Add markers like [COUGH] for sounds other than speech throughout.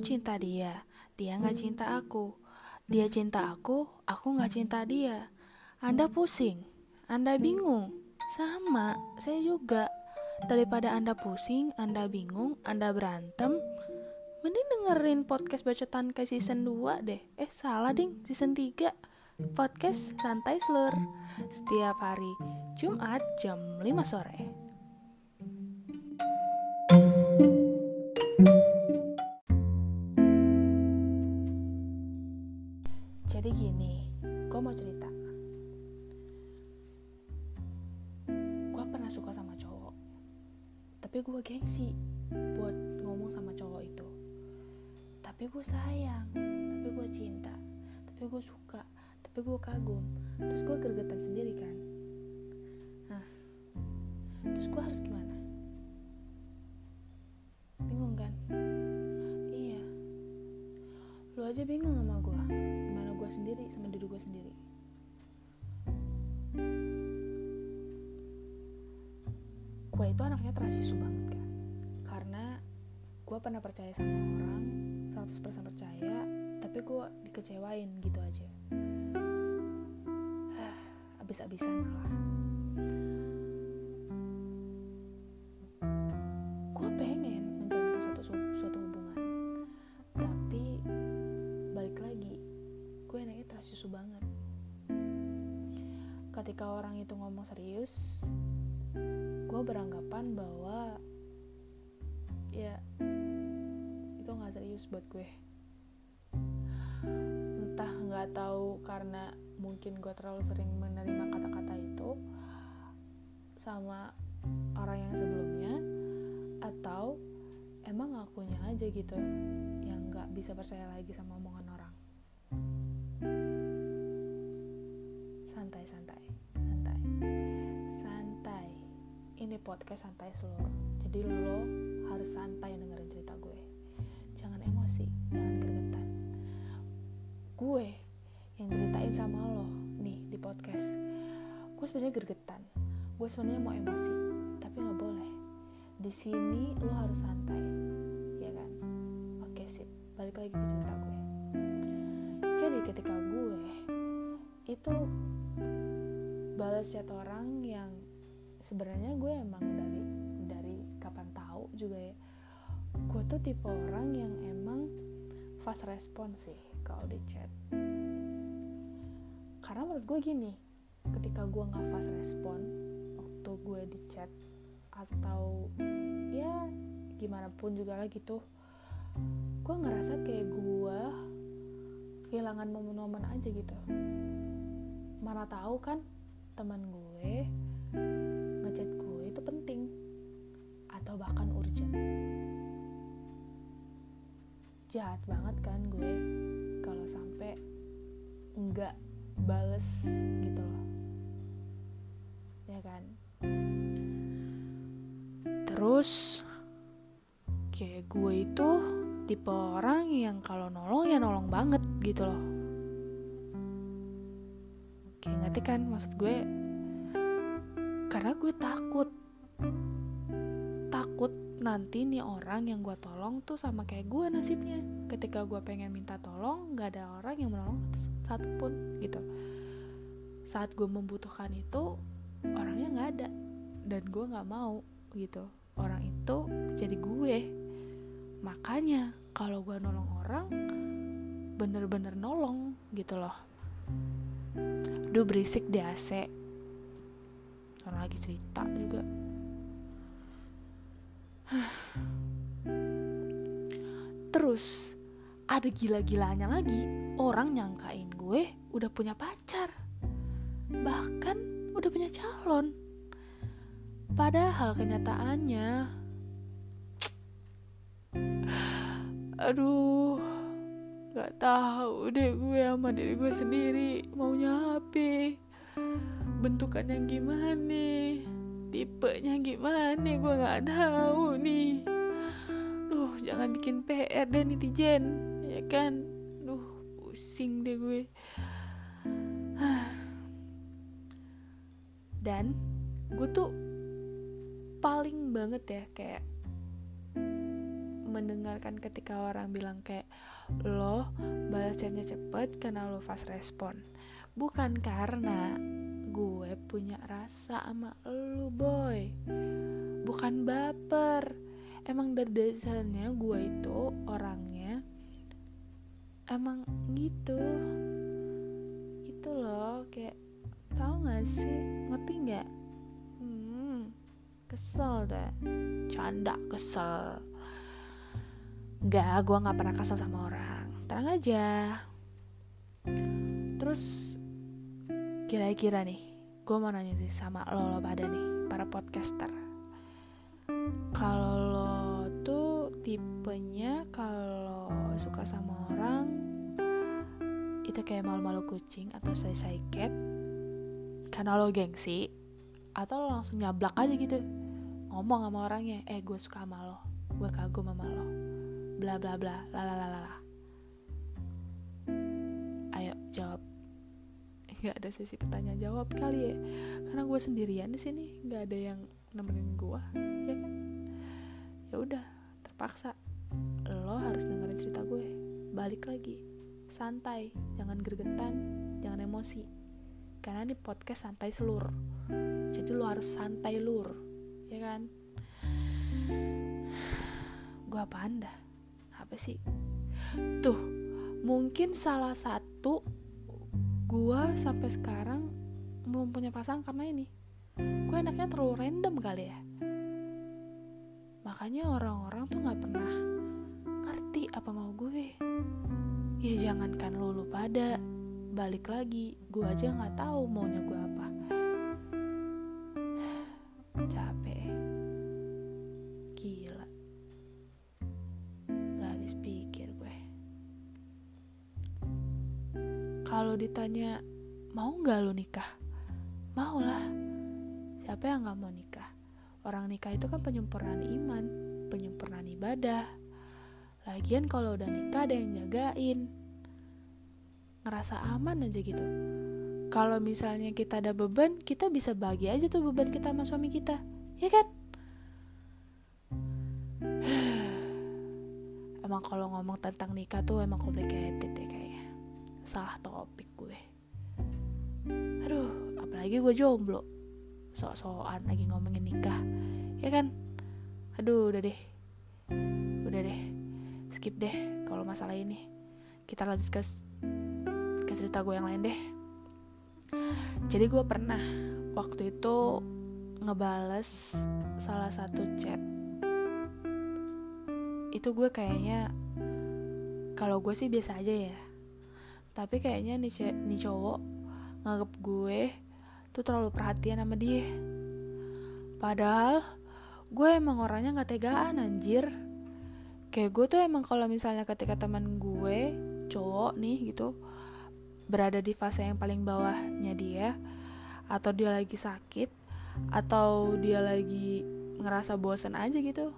Aku cinta dia, dia nggak cinta aku. Dia cinta aku, aku nggak cinta dia. Anda pusing, Anda bingung. Sama, saya juga. Daripada Anda pusing, Anda bingung, Anda berantem, mending dengerin podcast bacotan ke season 2 deh. Eh, salah ding, season 3. Podcast Santai Slur. Setiap hari Jumat jam 5 sore. Tapi gue kagum. Terus gue gergetan sendiri kan. Nah, terus gue harus gimana? Bingung kan? Iya. Lu aja bingung sama gue gimana gue sendiri sama diri gue sendiri gue itu anaknya terasisu banget kan karena gue pernah percaya sama orang 100% percaya tapi gue dikecewain gitu aja abis-abisan malah gue pengen menjalankan suatu suatu hubungan. Tapi balik lagi gue anaknya terasisu banget. Ketika orang itu ngomong serius gue beranggapan bahwa ya itu nggak serius buat gue. Entah nggak tahu karena mungkin gue terlalu sering menerima kata-kata itu sama orang yang sebelumnya atau emang ngakunya aja gitu yang nggak bisa percaya lagi sama omongan orang. Santai santai santai. Santai. Ini podcast santai seluruh. Jadi lo harus santai dengerin cerita gue. Jangan emosi jangan gregetan gue ceritain sama lo nih di podcast. Gue sebenarnya gregetan gue sebenarnya mau emosi tapi nggak boleh. Di sini lo harus santai ya kan? Oke sip. Balik lagi ke cerita gue. Jadi ketika gue itu balas chat orang yang sebenarnya gue emang dari dari kapan tahu juga ya. Gue tuh tipe orang yang emang fast respon sih kalau di chat karena menurut gue gini ketika gue nggak fast respon waktu gue di chat atau ya gimana pun juga lah gitu gue ngerasa kayak gue kehilangan momen-momen aja gitu. Mana tahu kan teman gue ngechat gue itu penting atau bahkan urgent. Jahat banget kan gue kalau sampai nggak bales gitu loh. Ya kan? Terus kayak gue itu tipe orang yang kalau nolong ya nolong banget gitu loh. Kayak ngerti kan maksud gue? Karena gue takut nanti nih orang yang gue tolong tuh sama kayak gue nasibnya. Ketika gue pengen minta tolong nggak ada orang yang menolong satu pun gitu. Saat gue membutuhkan itu orangnya nggak ada. Dan gue nggak mau gitu. Orang itu jadi gue. Makanya kalau gue nolong orang bener-bener nolong gitu loh. Duh berisik di AC Orang lagi cerita juga Terus ada gila-gilanya lagi. Orang nyangkain gue udah punya pacar. Bahkan udah punya calon. Padahal kenyataannya [SIGHS] Aduh Gak tahu deh gue sama diri gue sendiri Maunya apa Bentukannya gimana Tipenya gimana Gue gak tahu nih. Duh jangan bikin PR deh netizen. Ya kan? Duh pusing deh gue. [SIGHS] Dan Gue tuh Paling banget ya kayak mendengarkan ketika orang bilang kayak lo balas chatnya cepet karena lo fast respon. Bukan karena gue punya rasa sama lo boy. Bukan baper. Emang dari dasarnya gue itu orangnya emang gitu. Gitu loh kayak tahu gak sih? Ngerti nggak? Hmm, kesel deh. Canda kesel. Enggak, gue gak pernah kesel sama orang. Tenang aja. Terus Kira-kira nih Gue mau nanya sih sama lo, lo pada nih Para podcaster. Kalau lo tuh tipenya Kalau suka sama orang Itu kayak malu-malu kucing Atau say-say cat Karena lo gengsi Atau lo langsung nyablak aja gitu Ngomong sama orangnya Eh gue suka sama lo Gue kagum sama lo bla bla bla lalalala ayo jawab nggak ada sesi pertanyaan jawab kali ya. Karena gue sendirian di sini nggak ada yang nemenin gue ya kan? Ya udah terpaksa. Lo harus dengerin cerita gue. Balik lagi. Santai. Jangan gergetan. Jangan emosi. Karena ini podcast santai seluruh jadi lo harus santai lur. Ya kan? Gue apa anda apa sih? Tuh mungkin salah satu gua sampai sekarang belum punya pasang karena ini. Gue anaknya terlalu random kali ya. Makanya orang-orang tuh nggak pernah ngerti apa mau gue. Ya jangankan lu pada balik lagi gue aja nggak tahu maunya gue apa kalau ditanya mau nggak lo nikah? Mau lah siapa yang nggak mau nikah? Orang nikah itu kan penyempurnaan iman penyempurnaan ibadah. Lagian kalau udah nikah ada yang jagain. Ngerasa aman aja gitu. Kalau misalnya kita ada beban kita bisa bagi aja tuh beban kita sama suami kita. Ya kan? [SIGHS] Emang kalau ngomong tentang nikah tuh emang complicated ya kayak salah topik gue. Aduh apalagi gue jomblo. Sok-sokan lagi ngomongin nikah. Ya kan? Aduh udah deh. Udah deh. Skip deh kalau masalah ini. Kita lanjut ke ke cerita gue yang lain deh. Jadi gue pernah waktu itu ngebales salah satu chat. Itu gue kayaknya kalau gue sih biasa aja ya tapi kayaknya nih, nih cowok nganggep gue tuh terlalu perhatian sama dia. Padahal gue emang orangnya nggak tegaan anjir. Kayak gue tuh emang kalau misalnya ketika teman gue cowok nih gitu berada di fase yang paling bawahnya dia atau dia lagi sakit atau dia lagi ngerasa bosan aja gitu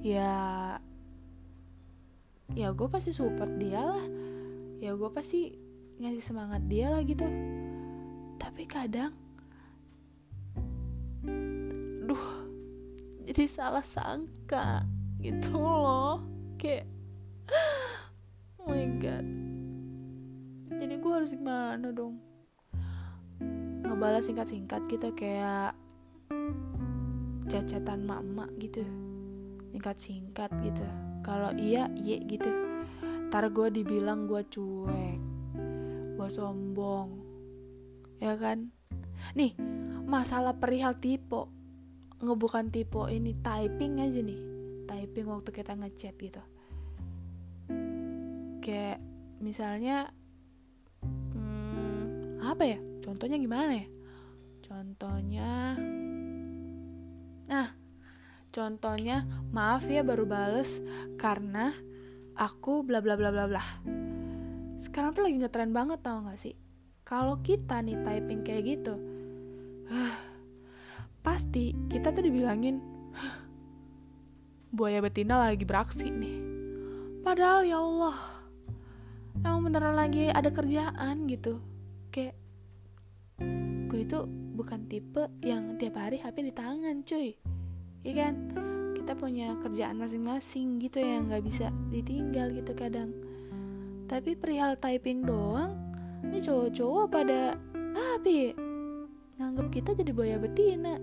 ya ya gue pasti support dia lah. Ya gue pasti ngasih semangat dia lah gitu. Tapi kadang duh jadi salah sangka gitu loh. Kayak oh my god. Jadi gue harus gimana dong? Ngebalas singkat-singkat gitu kayak cacatan mak-mak gitu. Singkat-singkat gitu kalau iya iya gitu. Ntar gue dibilang gue cuek gue sombong ya kan? Nih masalah perihal tipe ngebukan tipe ini typing aja nih. Typing waktu kita ngechat gitu. Kayak misalnya hmm, apa ya? Contohnya gimana ya? Contohnya Contohnya, maaf ya baru bales karena aku bla bla bla bla bla. Sekarang tuh lagi ngetren banget tau gak sih? Kalau kita nih typing kayak gitu, pasti kita tuh dibilangin buaya betina lagi beraksi nih. Padahal ya Allah, emang beneran lagi ada kerjaan gitu. Kayak gue itu bukan tipe yang tiap hari HP di tangan cuy Iya kan? kita punya kerjaan masing-masing gitu ya nggak bisa ditinggal gitu kadang. Tapi perihal typing doang ini cowok-cowok pada apa ya nganggap kita jadi buaya betina.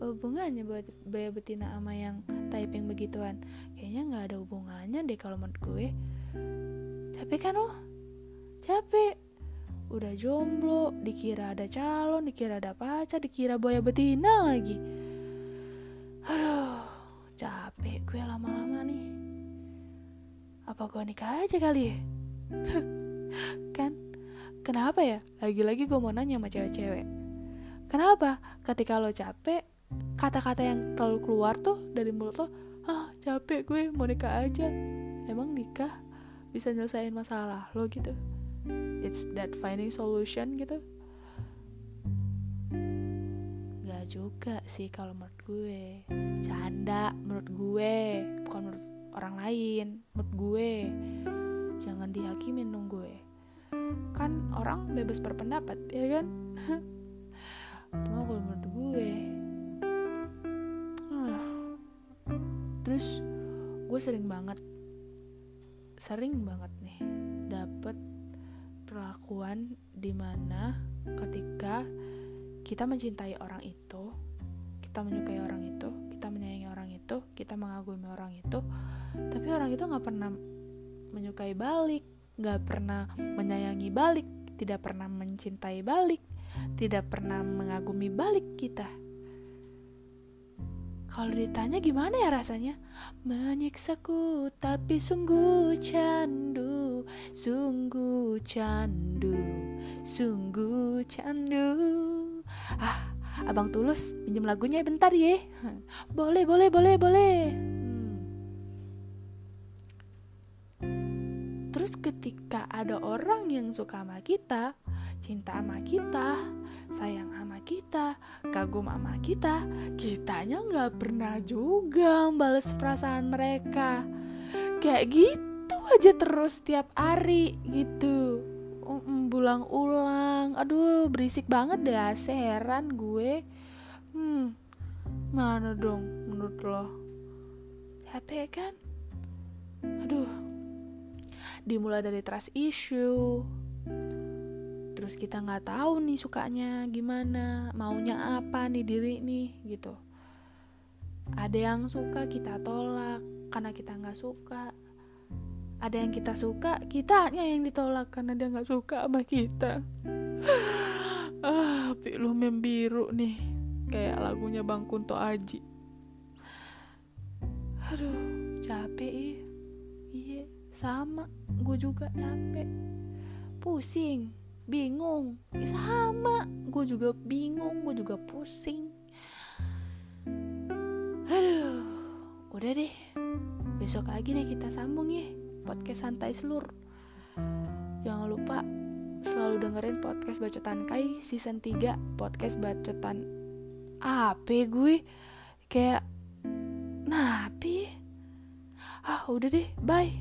Hubungannya buat buaya betina sama yang typing begituan? Kayaknya nggak ada hubungannya deh kalau menurut gue. Capek kan lo? Capek. Udah jomblo dikira ada calon dikira ada pacar dikira buaya betina lagi gue lama-lama nih. Apa gue nikah aja kali ya? [LAUGHS] Kan? Kenapa ya? Lagi-lagi gue mau nanya sama cewek-cewek. Kenapa ketika lo capek kata-kata yang terlalu keluar tuh dari mulut lo ah capek gue mau nikah aja. Emang nikah bisa nyelesain masalah lo gitu? It's that finding solution gitu Gak juga sih kalau menurut gue. Canda menurut gue Bukan menurut orang lain Menurut gue. Jangan dihakimin dong gue. Kan orang bebas berpendapat ya kan? [LAUGHS] Cuma kalau menurut gue ah. Terus gue sering banget Sering banget nih Dapet perlakuan di mana ketika kita mencintai orang itu, kita menyukai orang itu, kita menyayangi orang itu, kita mengagumi orang itu, tapi orang itu nggak pernah menyukai balik, nggak pernah menyayangi balik, tidak pernah mencintai balik, tidak pernah mengagumi balik kita. Kalau ditanya gimana ya rasanya? Menyiksaku tapi sungguh candu, sungguh candu, sungguh candu. Ah, abang tulus pinjam lagunya bentar ya. Boleh, boleh, boleh, boleh. Terus ketika ada orang yang suka sama kita, cinta sama kita, sayang sama kita, kagum sama kita, kitanya nggak pernah juga balas perasaan mereka. Kayak gitu aja terus tiap hari gitu. Bulang-ulang, aduh berisik banget deh, heran gue. Hmm, mana dong menurut lo? Capek kan? Aduh, dimulai dari trust issue, terus kita nggak tahu nih sukanya gimana maunya apa nih diri nih gitu ada yang suka kita tolak karena kita nggak suka ada yang kita suka kitanya yang ditolak karena dia nggak suka sama kita. [SIGHS] Ah pilu membiru nih. Kayak lagunya bang Kunto Aji. Aduh capek iya iya sama. Gue juga capek. Pusing bingung. Sama. Gue juga bingung gue juga pusing. Aduh udah deh. Besok lagi deh kita sambung ya podcast santai seluruh jangan lupa selalu dengerin podcast bacotan kai season 3 podcast bacotan apa gue? Kayak napi ah udah deh bye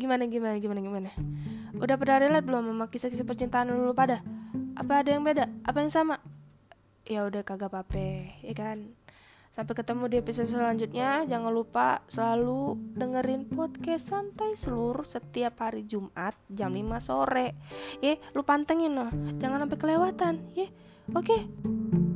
gimana gimana gimana gimana? Udah pada relate belum sama kisah-kisah percintaan dulu pada? Apa ada yang beda? Apa yang sama? Ya udah kagak apa ya kan? Sampai ketemu di episode selanjutnya. Jangan lupa selalu dengerin podcast santai seluruh setiap hari Jumat jam 5 sore. Ya lu pantengin loh jangan sampai kelewatan ya oke? okay.